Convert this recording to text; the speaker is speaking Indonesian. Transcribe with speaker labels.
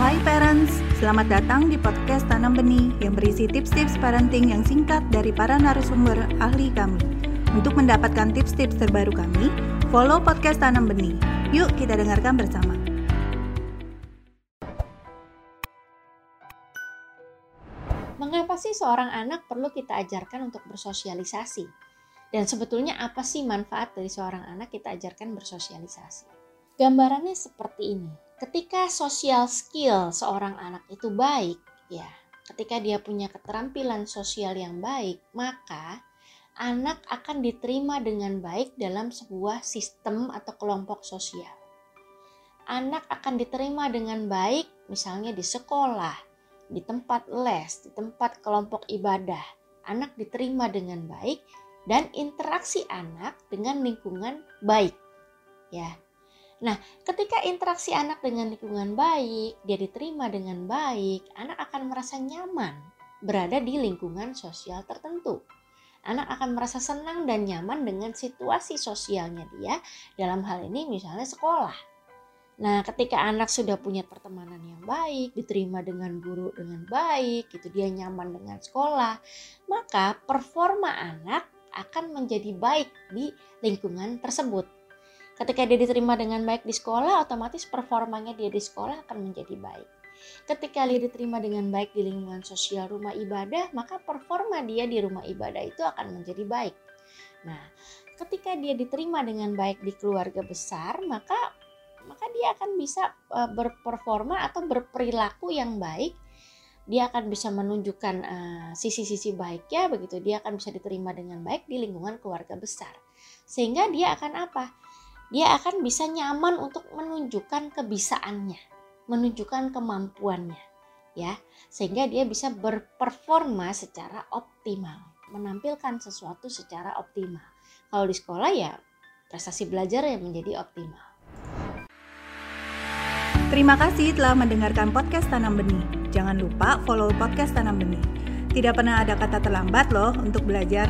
Speaker 1: Hai parents, selamat datang di podcast Tanam Benih yang berisi tips-tips parenting yang singkat dari para narasumber ahli kami. Untuk mendapatkan tips-tips terbaru kami, follow podcast Tanam Benih. Yuk kita dengarkan bersama.
Speaker 2: Mengapa sih seorang anak perlu kita ajarkan untuk bersosialisasi? Dan sebetulnya apa sih manfaat dari seorang anak kita ajarkan bersosialisasi? Gambarannya seperti ini. Ketika sosial skill seorang anak itu baik, ya, ketika dia punya keterampilan sosial yang baik, maka anak akan diterima dengan baik dalam sebuah sistem atau kelompok sosial. Anak akan diterima dengan baik misalnya di sekolah, di tempat les, di tempat kelompok ibadah. Anak diterima dengan baik dan interaksi anak dengan lingkungan baik. Ya. Nah, ketika interaksi anak dengan lingkungan baik, dia diterima dengan baik, anak akan merasa nyaman berada di lingkungan sosial tertentu. Anak akan merasa senang dan nyaman dengan situasi sosialnya dia, dalam hal ini misalnya sekolah. Nah, ketika anak sudah punya pertemanan yang baik, diterima dengan guru dengan baik, gitu dia nyaman dengan sekolah, maka performa anak akan menjadi baik di lingkungan tersebut. Ketika dia diterima dengan baik di sekolah, otomatis performanya dia di sekolah akan menjadi baik. Ketika dia diterima dengan baik di lingkungan sosial rumah ibadah, maka performa dia di rumah ibadah itu akan menjadi baik. Nah, ketika dia diterima dengan baik di keluarga besar, maka maka dia akan bisa e, berperforma atau berperilaku yang baik dia akan bisa menunjukkan uh, sisi-sisi baiknya begitu dia akan bisa diterima dengan baik di lingkungan keluarga besar sehingga dia akan apa dia akan bisa nyaman untuk menunjukkan kebisaannya menunjukkan kemampuannya ya sehingga dia bisa berperforma secara optimal menampilkan sesuatu secara optimal kalau di sekolah ya prestasi belajar yang menjadi optimal
Speaker 1: Terima kasih telah mendengarkan podcast Tanam Benih. Jangan lupa follow podcast Tanam Benih. Tidak pernah ada kata terlambat loh untuk belajar.